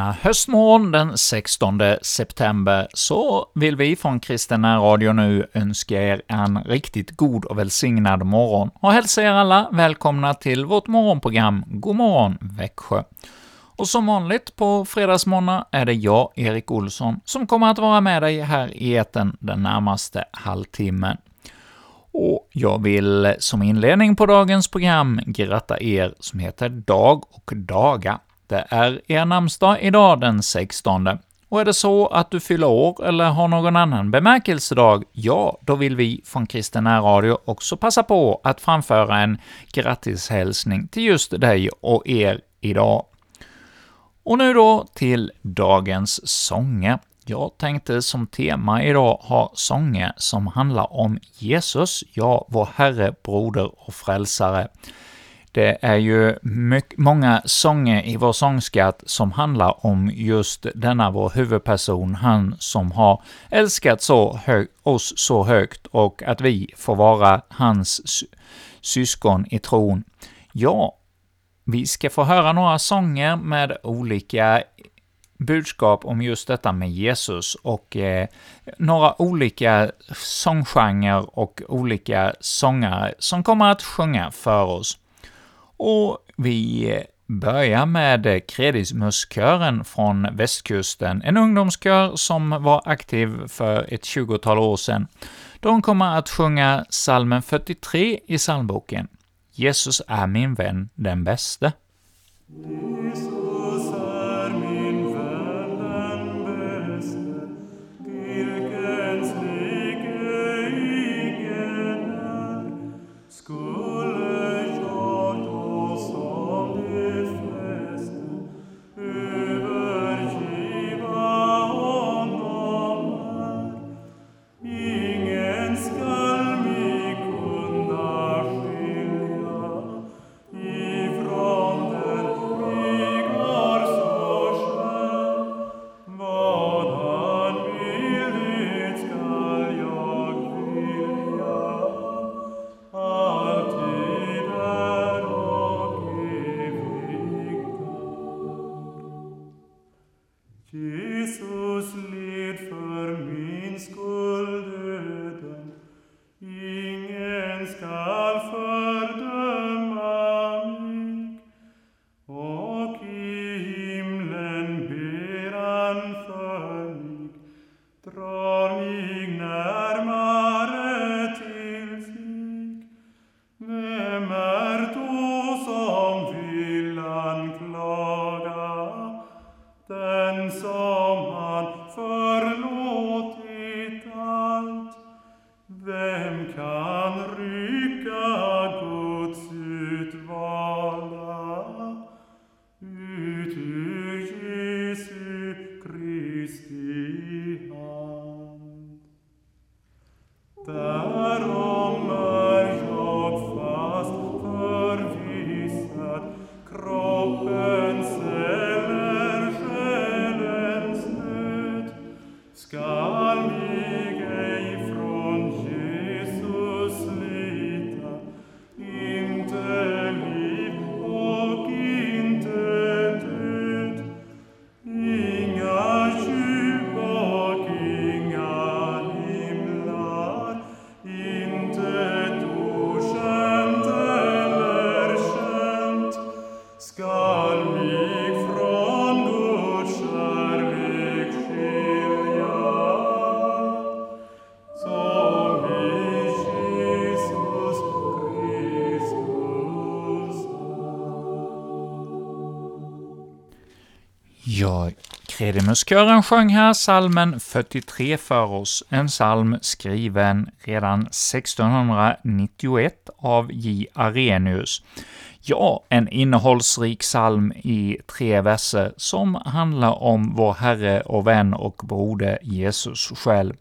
Denna höstmorgon den 16 september så vill vi från Kristen Radio nu önska er en riktigt god och välsignad morgon och hälsa er alla välkomna till vårt morgonprogram God morgon Växjö. Och som vanligt på fredagsmorgnar är det jag, Erik Olsson, som kommer att vara med dig här i eten den närmaste halvtimmen. Och jag vill som inledning på dagens program gratta er som heter Dag och Daga. Det är er namnsdag idag den 16. Och är det så att du fyller år eller har någon annan bemärkelsedag, ja, då vill vi från Kristen Radio också passa på att framföra en grattishälsning till just dig och er idag. Och nu då till dagens sånger. Jag tänkte som tema idag ha sånger som handlar om Jesus, ja, vår Herre, Broder och Frälsare. Det är ju mycket, många sånger i vår sångskatt som handlar om just denna vår huvudperson, han som har älskat så hög, oss så högt och att vi får vara hans syskon i tron. Ja, vi ska få höra några sånger med olika budskap om just detta med Jesus och eh, några olika sånggenrer och olika sångare som kommer att sjunga för oss. Och vi börjar med Kredismuskören från västkusten, en ungdomskör som var aktiv för ett tjugotal år sedan. De kommer att sjunga salmen 43 i psalmboken. Jesus är min vän, den bäste. Ja, Kredimuskören sjöng här salmen 43 för oss, en psalm skriven redan 1691 av J. Arrhenius. Ja, en innehållsrik psalm i tre verser som handlar om vår Herre och vän och broder Jesus själv,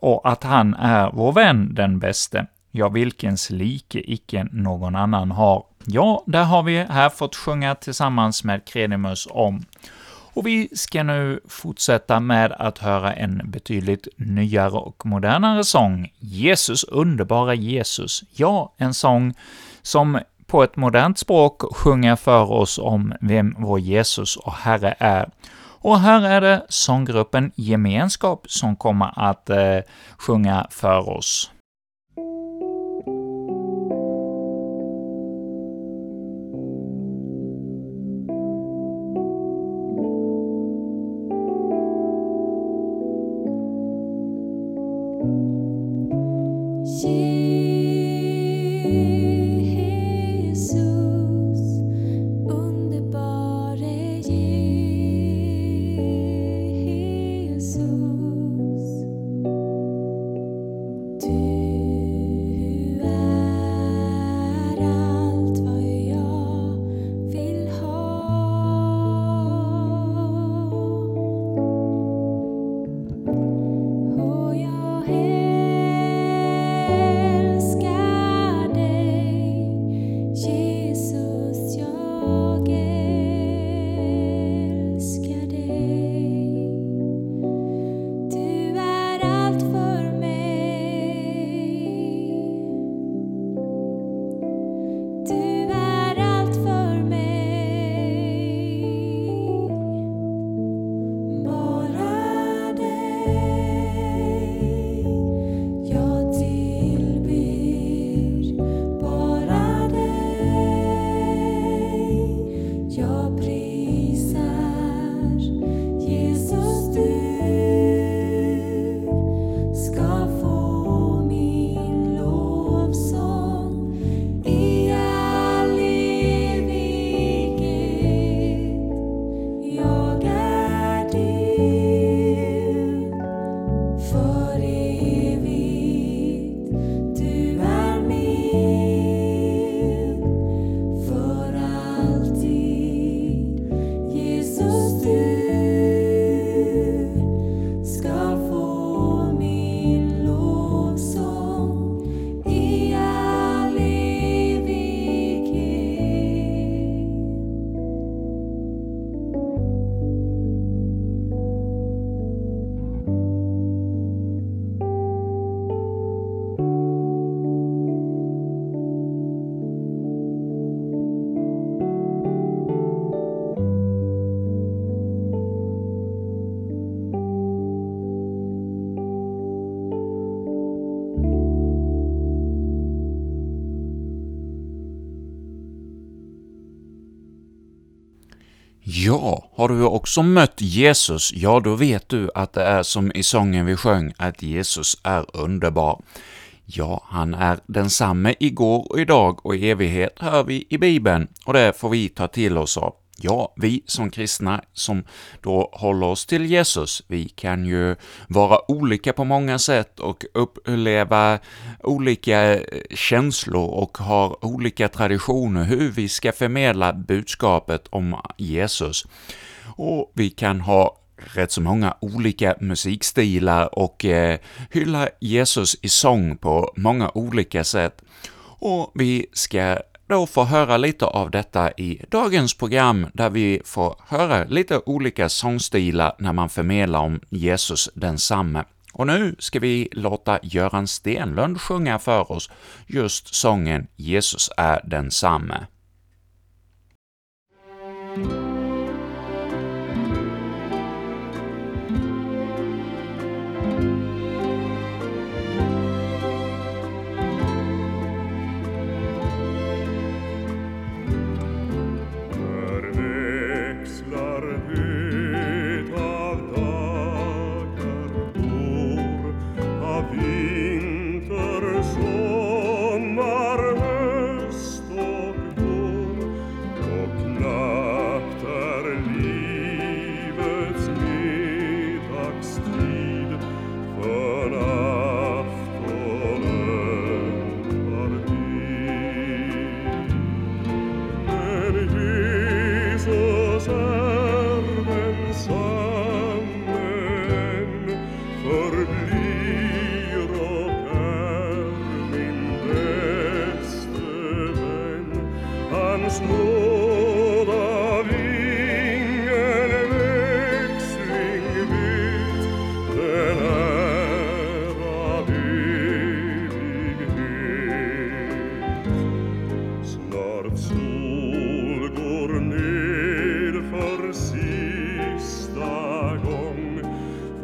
och att han är vår vän den bäste, ja, vilkens like icke någon annan har. Ja, där har vi här fått sjunga tillsammans med Kredimus om. Och vi ska nu fortsätta med att höra en betydligt nyare och modernare sång, Jesus underbara Jesus. Ja, en sång som på ett modernt språk sjunger för oss om vem vår Jesus och Herre är. Och här är det sånggruppen Gemenskap som kommer att eh, sjunga för oss. Ja, har du också mött Jesus, ja då vet du att det är som i sången vi sjöng, att Jesus är underbar. Ja, han är densamme igår och idag och i evighet, hör vi i Bibeln, och det får vi ta till oss av. Ja, vi som kristna som då håller oss till Jesus, vi kan ju vara olika på många sätt och uppleva olika eh, känslor och har olika traditioner hur vi ska förmedla budskapet om Jesus. Och vi kan ha rätt så många olika musikstilar och eh, hylla Jesus i sång på många olika sätt. Och vi ska då få höra lite av detta i dagens program, där vi får höra lite olika sångstilar när man förmedlar om Jesus densamme. Och nu ska vi låta Göran Stenlund sjunga för oss just sången ”Jesus är densamme”.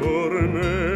por me.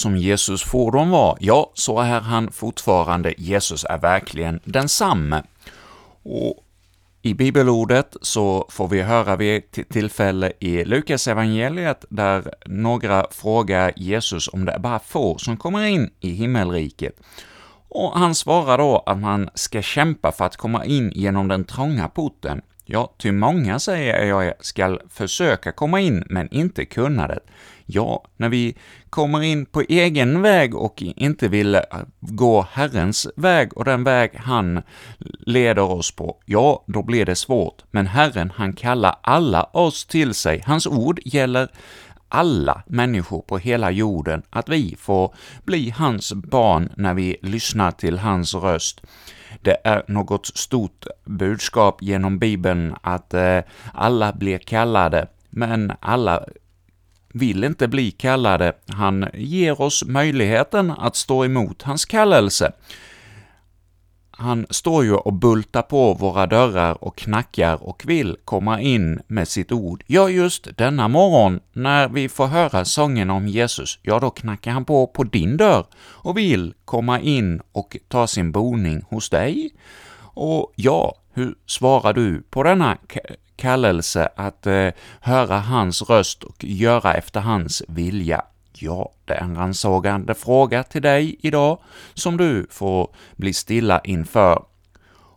Som Jesus fordon var, ja, så är han fortfarande. Jesus är verkligen densamme. Och i bibelordet så får vi höra vid ett tillfälle i Lukas evangeliet där några frågar Jesus om det är bara få som kommer in i himmelriket. Och han svarar då att man ska kämpa för att komma in genom den trånga porten. Ja, ty många, säger jag, skall försöka komma in, men inte kunna det. Ja, när vi kommer in på egen väg och inte vill eh, gå Herrens väg och den väg han leder oss på, ja, då blir det svårt. Men Herren, han kallar alla oss till sig. Hans ord gäller alla människor på hela jorden, att vi får bli hans barn när vi lyssnar till hans röst. Det är något stort budskap genom Bibeln att eh, alla blir kallade, men alla vill inte bli kallade. Han ger oss möjligheten att stå emot hans kallelse. Han står ju och bultar på våra dörrar och knackar och vill komma in med sitt ord. Ja, just denna morgon, när vi får höra sången om Jesus, ja, då knackar han på på din dörr och vill komma in och ta sin boning hos dig. Och ja, hur svarar du på denna kallelse att eh, höra hans röst och göra efter hans vilja? Ja, det är en rannsakande fråga till dig idag som du får bli stilla inför.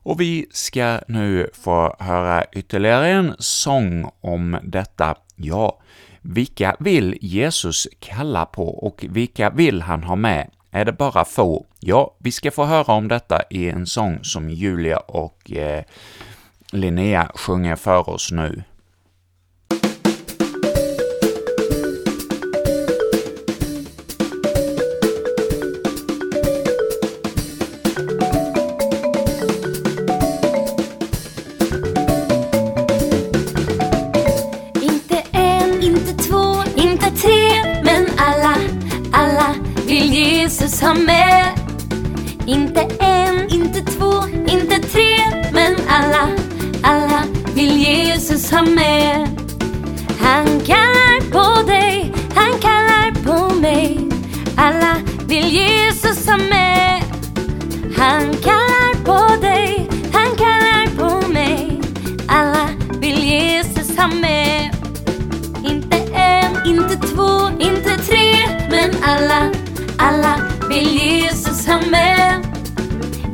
Och vi ska nu få höra ytterligare en sång om detta. Ja, vilka vill Jesus kalla på och vilka vill han ha med? Är det bara få? Ja, vi ska få höra om detta i en sång som Julia och eh, Linnea sjunger för oss nu. Alla vill Jesus ha med. Han kallar på dig, han kallar på mig. Alla vill Jesus ha med. Inte en, inte två, inte tre, men alla alla vill Jesus ha med.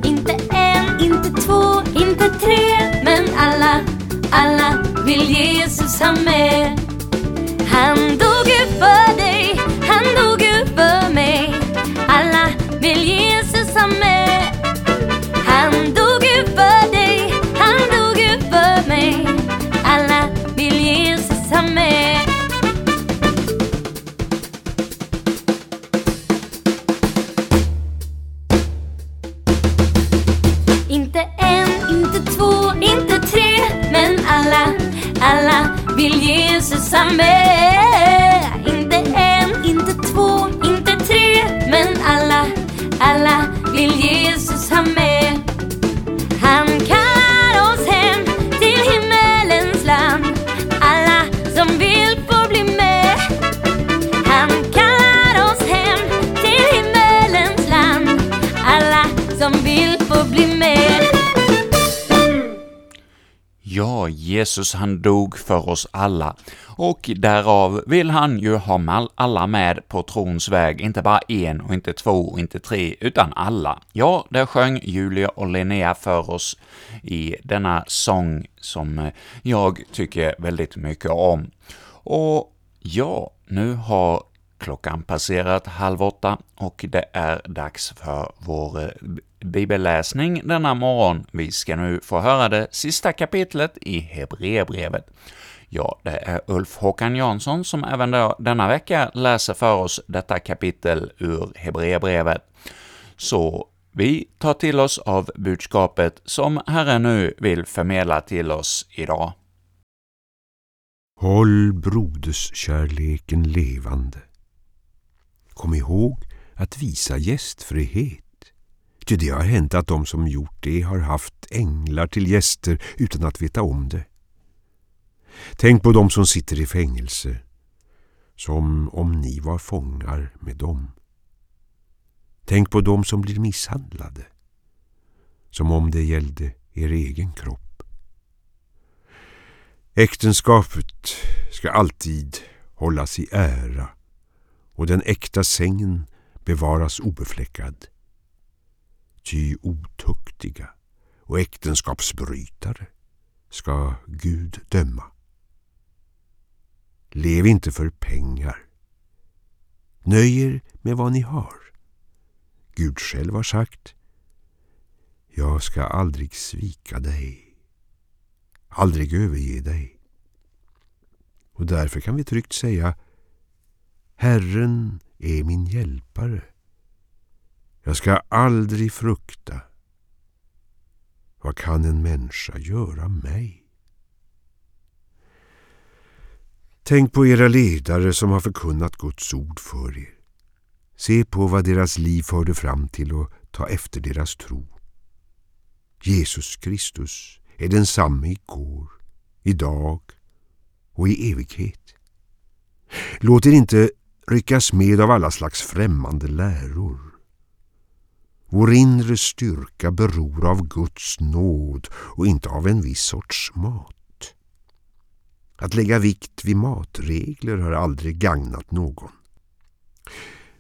Inte en, inte två, inte tre, men alla, alla vill Jesus ha med. Vill Jesus ha med. Han dog ju för dig, han dog ju för mig. Alla vill Jesus ha med. Inte en, inte två, inte tre Men alla, alla vill Jesus ha med. Jesus med. Han kallar oss hem till himmelens land, alla som vill bli med. Han kallar oss hem till himmelens land, alla som vill bli med. Ja, Jesus han dog för oss alla, och därav vill han ju ha alla med på trons väg, inte bara en och inte två och inte tre, utan alla. Ja, det sjöng Julia och Linnea för oss i denna sång som eh, jag tycker väldigt mycket om. Och ja, nu har klockan passerat halv åtta och det är dags för vår eh, bibelläsning denna morgon. Vi ska nu få höra det sista kapitlet i Hebreerbrevet. Ja, det är Ulf Håkan Jansson som även denna vecka läser för oss detta kapitel ur Hebreerbrevet. Så vi tar till oss av budskapet som Herren nu vill förmedla till oss idag. Håll broderskärleken levande. Kom ihåg att visa gästfrihet Ty det har hänt att de som gjort det har haft änglar till gäster utan att veta om det. Tänk på dem som sitter i fängelse, som om ni var fångar med dem. Tänk på dem som blir misshandlade, som om det gällde er egen kropp. Äktenskapet ska alltid hållas i ära och den äkta sängen bevaras obefläckad. Ty otuktiga och äktenskapsbrytare ska Gud döma. Lev inte för pengar. Nöj er med vad ni har. Gud själv har sagt Jag ska aldrig svika dig, aldrig överge dig. Och därför kan vi tryggt säga Herren är min hjälpare. Jag ska aldrig frukta. Vad kan en människa göra mig? Tänk på era ledare som har förkunnat Guds ord för er. Se på vad deras liv förde fram till och ta efter deras tro. Jesus Kristus är densamme igår, idag och i evighet. Låt er inte ryckas med av alla slags främmande läror. Vår inre styrka beror av Guds nåd och inte av en viss sorts mat. Att lägga vikt vid matregler har aldrig gagnat någon.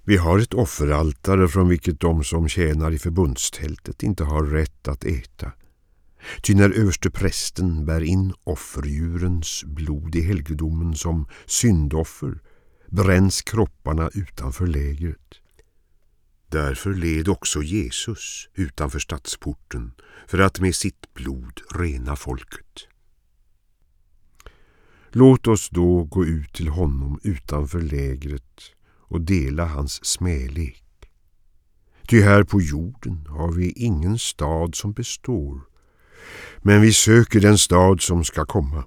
Vi har ett offeraltare från vilket de som tjänar i förbundstältet inte har rätt att äta. Ty när överste prästen bär in offerdjurens blod i helgedomen som syndoffer bränns kropparna utanför lägret. Därför led också Jesus utanför stadsporten för att med sitt blod rena folket. Låt oss då gå ut till honom utanför lägret och dela hans smälek. Ty här på jorden har vi ingen stad som består, men vi söker den stad som ska komma.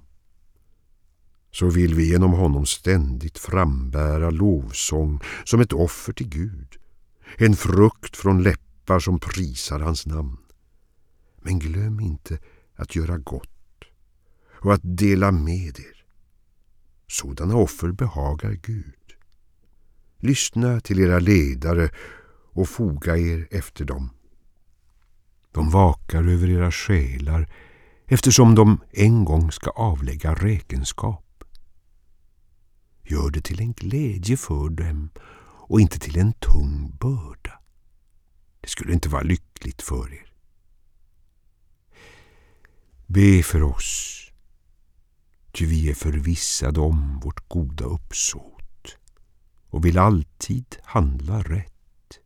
Så vill vi genom honom ständigt frambära lovsång som ett offer till Gud, en frukt från läppar som prisar hans namn. Men glöm inte att göra gott och att dela med er. Sådana offer behagar Gud. Lyssna till era ledare och foga er efter dem. De vakar över era själar eftersom de en gång ska avlägga räkenskap. Gör det till en glädje för dem och inte till en tung börda. Det skulle inte vara lyckligt för er. Be för oss ty vi är förvissade om vårt goda uppsåt och vill alltid handla rätt.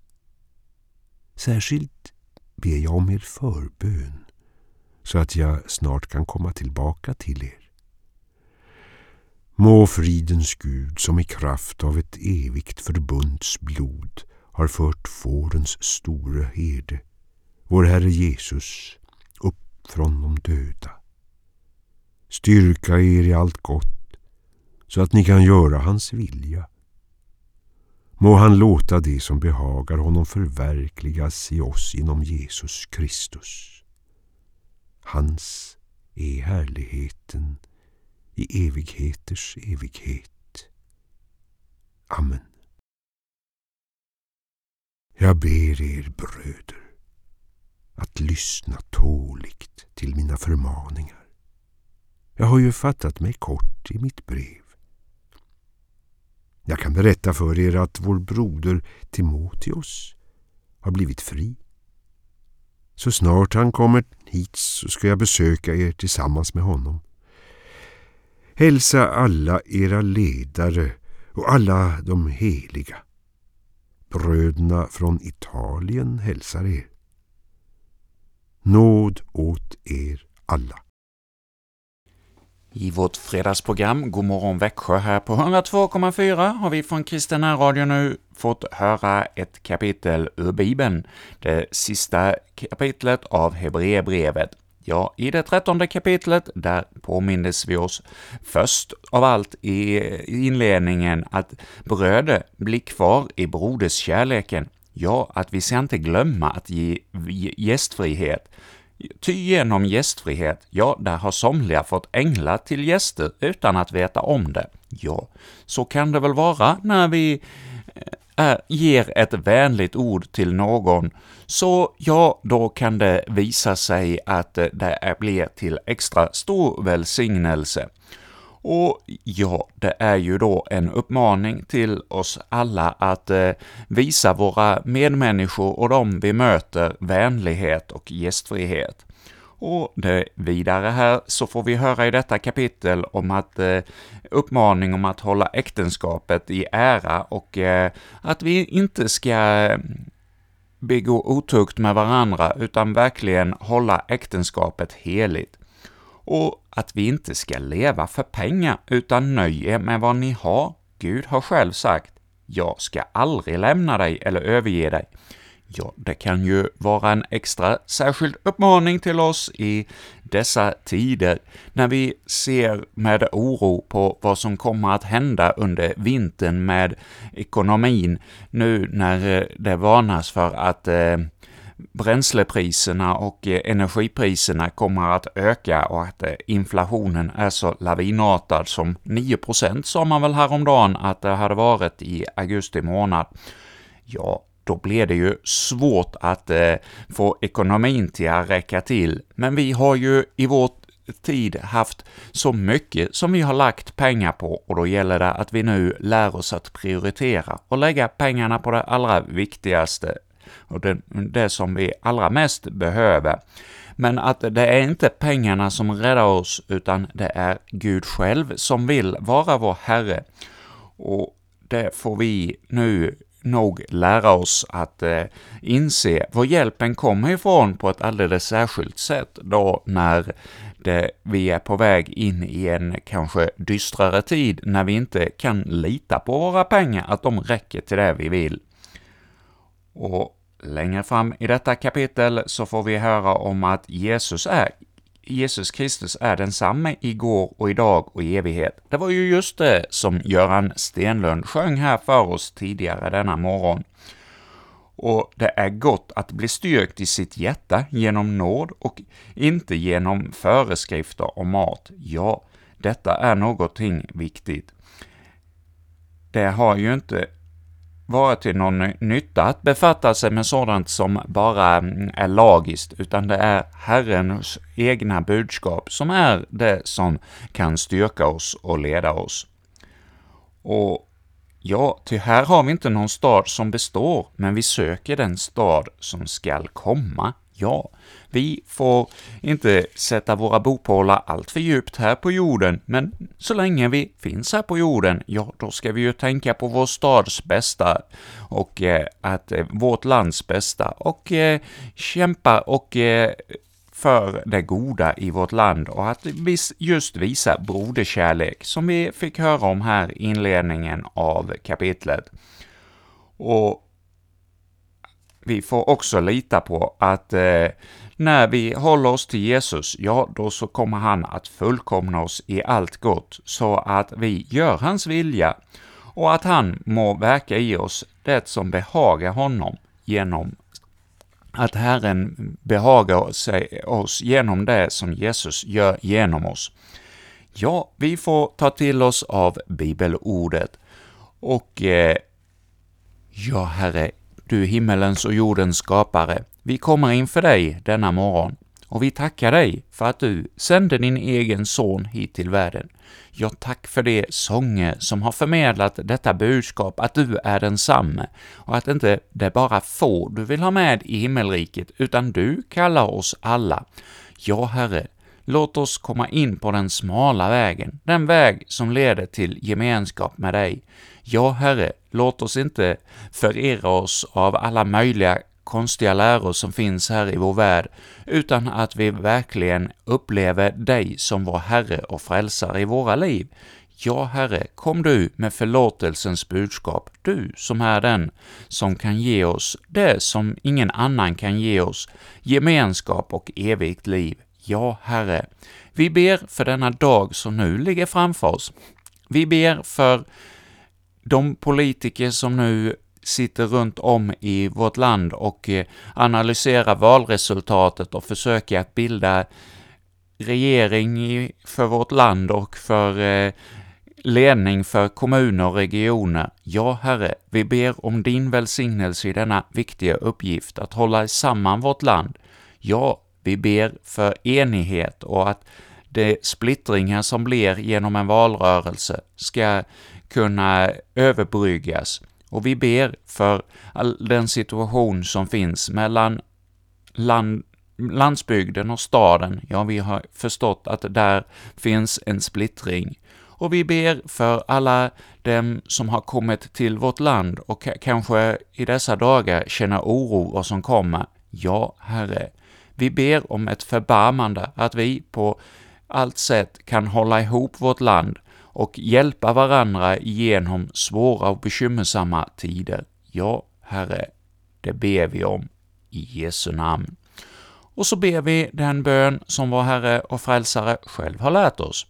Särskilt ber jag om er förbön så att jag snart kan komma tillbaka till er. Må fridens Gud som i kraft av ett evigt förbunds blod har fört fårens store herde, vår Herre Jesus, upp från de döda styrka er i allt gott så att ni kan göra hans vilja. Må han låta det som behagar honom förverkligas i oss inom Jesus Kristus. Hans är härligheten i evigheters evighet. Amen. Jag ber er bröder att lyssna tåligt till mina förmaningar. Jag har ju fattat mig kort i mitt brev. Jag kan berätta för er att vår broder Timoteus har blivit fri. Så snart han kommer hit så ska jag besöka er tillsammans med honom. Hälsa alla era ledare och alla de heliga. Bröderna från Italien hälsar er. Nåd åt er alla. I vårt fredagsprogram Godmorgon Växjö här på 102,4 har vi från Kristina Radio nu fått höra ett kapitel ur Bibeln, det sista kapitlet av Hebreerbrevet. Ja, i det trettonde kapitlet, där påmindes vi oss först av allt i inledningen att bröder, blir kvar i broderskärleken. Ja, att vi ska inte glömma att ge gästfrihet, Ty genom gästfrihet, ja, där har somliga fått änglar till gäster utan att veta om det. Ja, så kan det väl vara när vi eh, är, ger ett vänligt ord till någon, så ja, då kan det visa sig att eh, det blir till extra stor välsignelse. Och ja, det är ju då en uppmaning till oss alla att eh, visa våra medmänniskor och de vi möter vänlighet och gästfrihet. Och det vidare här så får vi höra i detta kapitel om att eh, uppmaning om att hålla äktenskapet i ära och eh, att vi inte ska eh, begå otukt med varandra, utan verkligen hålla äktenskapet heligt. Och att vi inte ska leva för pengar, utan nöje med vad ni har. Gud har själv sagt, jag ska aldrig lämna dig eller överge dig. Ja, det kan ju vara en extra särskild uppmaning till oss i dessa tider, när vi ser med oro på vad som kommer att hända under vintern med ekonomin, nu när eh, det varnas för att eh, bränslepriserna och eh, energipriserna kommer att öka och att eh, inflationen är så lavinartad som 9% sa man väl häromdagen att det hade varit i augusti månad. Ja, då blir det ju svårt att eh, få ekonomin till att räcka till. Men vi har ju i vår tid haft så mycket som vi har lagt pengar på och då gäller det att vi nu lär oss att prioritera och lägga pengarna på det allra viktigaste och det, det som vi allra mest behöver. Men att det är inte pengarna som räddar oss, utan det är Gud själv som vill vara vår Herre. Och det får vi nu nog lära oss att eh, inse var hjälpen kommer ifrån på ett alldeles särskilt sätt då när det, vi är på väg in i en kanske dystrare tid när vi inte kan lita på våra pengar, att de räcker till det vi vill. Och längre fram i detta kapitel så får vi höra om att Jesus är Jesus Kristus är densamme igår och idag och i evighet. Det var ju just det som Göran Stenlund sjöng här för oss tidigare denna morgon. Och det är gott att bli styrkt i sitt hjärta genom nåd och inte genom föreskrifter om mat. Ja, detta är någonting viktigt. Det har ju inte vara till någon nytta att befatta sig med sådant som bara mm, är lagiskt, utan det är Herrens egna budskap som är det som kan styrka oss och leda oss. Och ja, ty här har vi inte någon stad som består, men vi söker den stad som skall komma. Ja, vi får inte sätta våra bopålar allt för djupt här på jorden, men så länge vi finns här på jorden, ja, då ska vi ju tänka på vår stads bästa och eh, att eh, vårt lands bästa och eh, kämpa och eh, för det goda i vårt land och att just visa broderkärlek, som vi fick höra om här i inledningen av kapitlet. Och vi får också lita på att eh, när vi håller oss till Jesus, ja, då så kommer han att fullkomna oss i allt gott, så att vi gör hans vilja och att han må verka i oss det som behagar honom genom att Herren behagar sig oss genom det som Jesus gör genom oss. Ja, vi får ta till oss av bibelordet. Och eh, ja, Herre, du himmelens och jordens skapare, vi kommer inför dig denna morgon, och vi tackar dig för att du sände din egen son hit till världen. Ja, tack för de sånger som har förmedlat detta budskap, att du är densamme, och att inte det bara få du vill ha med i himmelriket, utan du kallar oss alla. Ja, Herre, låt oss komma in på den smala vägen, den väg som leder till gemenskap med dig. Ja, Herre, låt oss inte förirra oss av alla möjliga konstiga läror som finns här i vår värld, utan att vi verkligen upplever dig som vår Herre och Frälsare i våra liv. Ja, Herre, kom du med förlåtelsens budskap, du som är den som kan ge oss det som ingen annan kan ge oss, gemenskap och evigt liv. Ja, Herre, vi ber för denna dag som nu ligger framför oss. Vi ber för de politiker som nu sitter runt om i vårt land och eh, analyserar valresultatet och försöker att bilda regering för vårt land och för eh, ledning för kommuner och regioner. Ja, Herre, vi ber om din välsignelse i denna viktiga uppgift att hålla samman vårt land. Ja, vi ber för enighet och att de splittringar som blir genom en valrörelse ska kunna överbryggas. Och vi ber för all den situation som finns mellan land, landsbygden och staden. Ja, vi har förstått att där finns en splittring. Och vi ber för alla dem som har kommit till vårt land och kanske i dessa dagar känner oro vad som kommer. Ja, Herre, vi ber om ett förbarmande, att vi på allt sätt kan hålla ihop vårt land och hjälpa varandra igenom svåra och bekymmersamma tider. Ja, Herre, det ber vi om i Jesu namn. Och så ber vi den bön som vår Herre och Frälsare själv har lärt oss.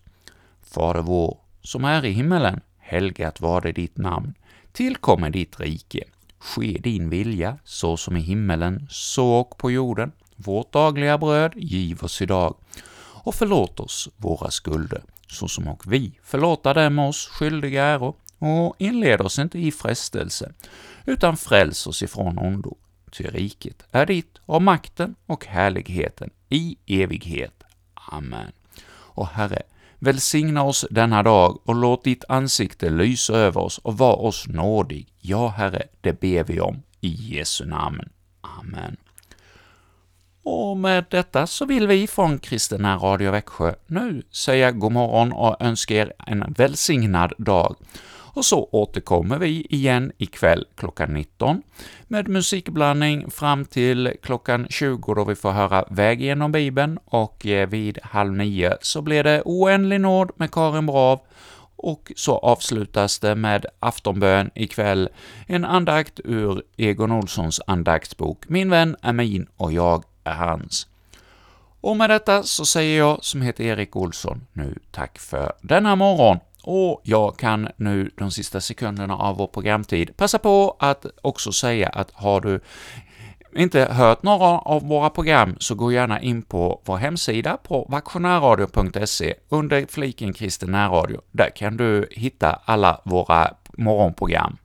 Fader vår, som är i himmelen, helgat var det ditt namn. Tillkommer ditt rike. Ske din vilja, så som i himmelen, så och på jorden. Vårt dagliga bröd giv oss idag, och förlåt oss våra skulder, såsom och vi förlåta dem oss skyldiga äro, och inled oss inte i frestelse, utan fräls oss ifrån ondo. Ty riket är ditt, och makten och härligheten i evighet. Amen. Och Herre, välsigna oss denna dag och låt ditt ansikte lysa över oss och var oss nådig. Ja, Herre, det ber vi om i Jesu namn. Amen. Och med detta så vill vi från Kristina Radio Växjö nu säga god morgon och önska er en välsignad dag. Och så återkommer vi igen ikväll klockan 19 med musikblandning fram till klockan 20 då vi får höra Väg genom Bibeln. Och eh, vid halv nio så blir det Oändlig nåd med Karin Brav. Och så avslutas det med aftonbön ikväll, en andakt ur Egon Olssons andaktsbok. ”Min vän är min och jag är hans”. Och med detta så säger jag, som heter Erik Olsson, nu tack för denna morgon, och jag kan nu de sista sekunderna av vår programtid passa på att också säga att har du inte hört några av våra program så gå gärna in på vår hemsida på vaktionärradio.se under fliken kristen närradio. Där kan du hitta alla våra morgonprogram.